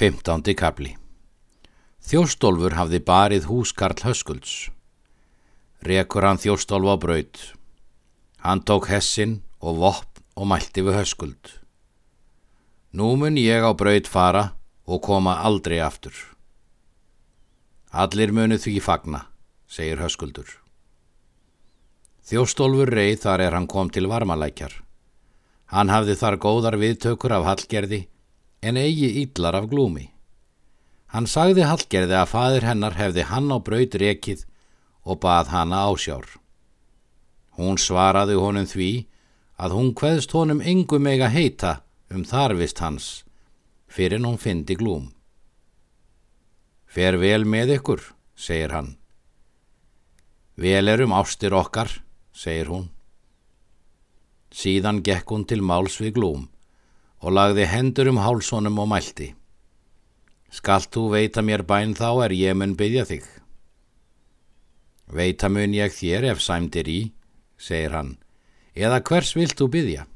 Fymtándi kapli Þjóstólfur hafði barið hús Karl Höskulds. Rekur hann þjóstólf á braut. Hann tók hessin og vopn og mælti við Höskuld. Nú mun ég á braut fara og koma aldrei aftur. Allir munu því fagna, segir Höskuldur. Þjóstólfur reið þar er hann kom til varmalækjar. Hann hafði þar góðar viðtökur af hallgerði en eigi ítlar af glúmi. Hann sagði Hallgerði að fadir hennar hefði hann á braut rekið og bað hana ásjár. Hún svaraði honum því að hún hveðst honum engum eiga heita um þarvist hans fyrir hún fyndi glúm. Fer vel með ykkur, segir hann. Vel erum ástir okkar, segir hún. Síðan gekk hún til máls við glúm og lagði hendur um hálsónum og mælti. Skalt þú veita mér bæn þá er ég mun byggja þig. Veita mun ég þér ef sæmdir í, segir hann, eða hvers vilt þú byggja?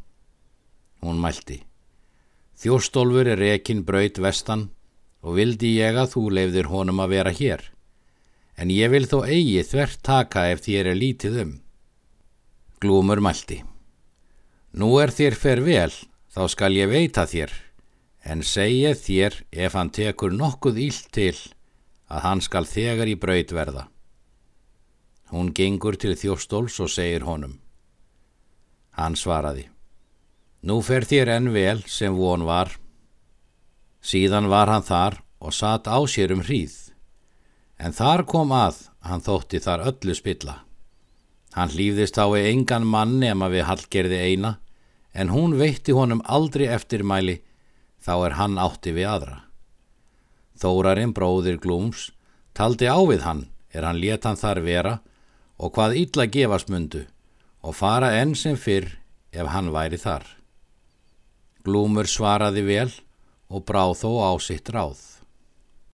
Hún mælti. Þjóstólfur er rekin braut vestan og vildi ég að þú leifðir honum að vera hér, en ég vil þó eigi þvert taka ef þér er lítið um. Glúmur mælti. Nú er þér fer vel, þá skal ég veita þér en segja þér ef hann tekur nokkuð ílt til að hann skal þegar í braut verða. Hún gengur til þjóstóls og segir honum. Hann svaraði. Nú fer þér enn vel sem von var. Síðan var hann þar og satt á sér um hríð. En þar kom að hann þótti þar öllu spilla. Hann hlýfðist á engan mann nema við hallgerði eina en hún veitti honum aldrei eftirmæli þá er hann átti við aðra. Þórarinn bróðir Glúms taldi á við hann er hann let hann þar vera og hvað illa gefast mundu og fara enn sem fyrr ef hann væri þar. Glúmur svaraði vel og bráð þó á sitt ráð.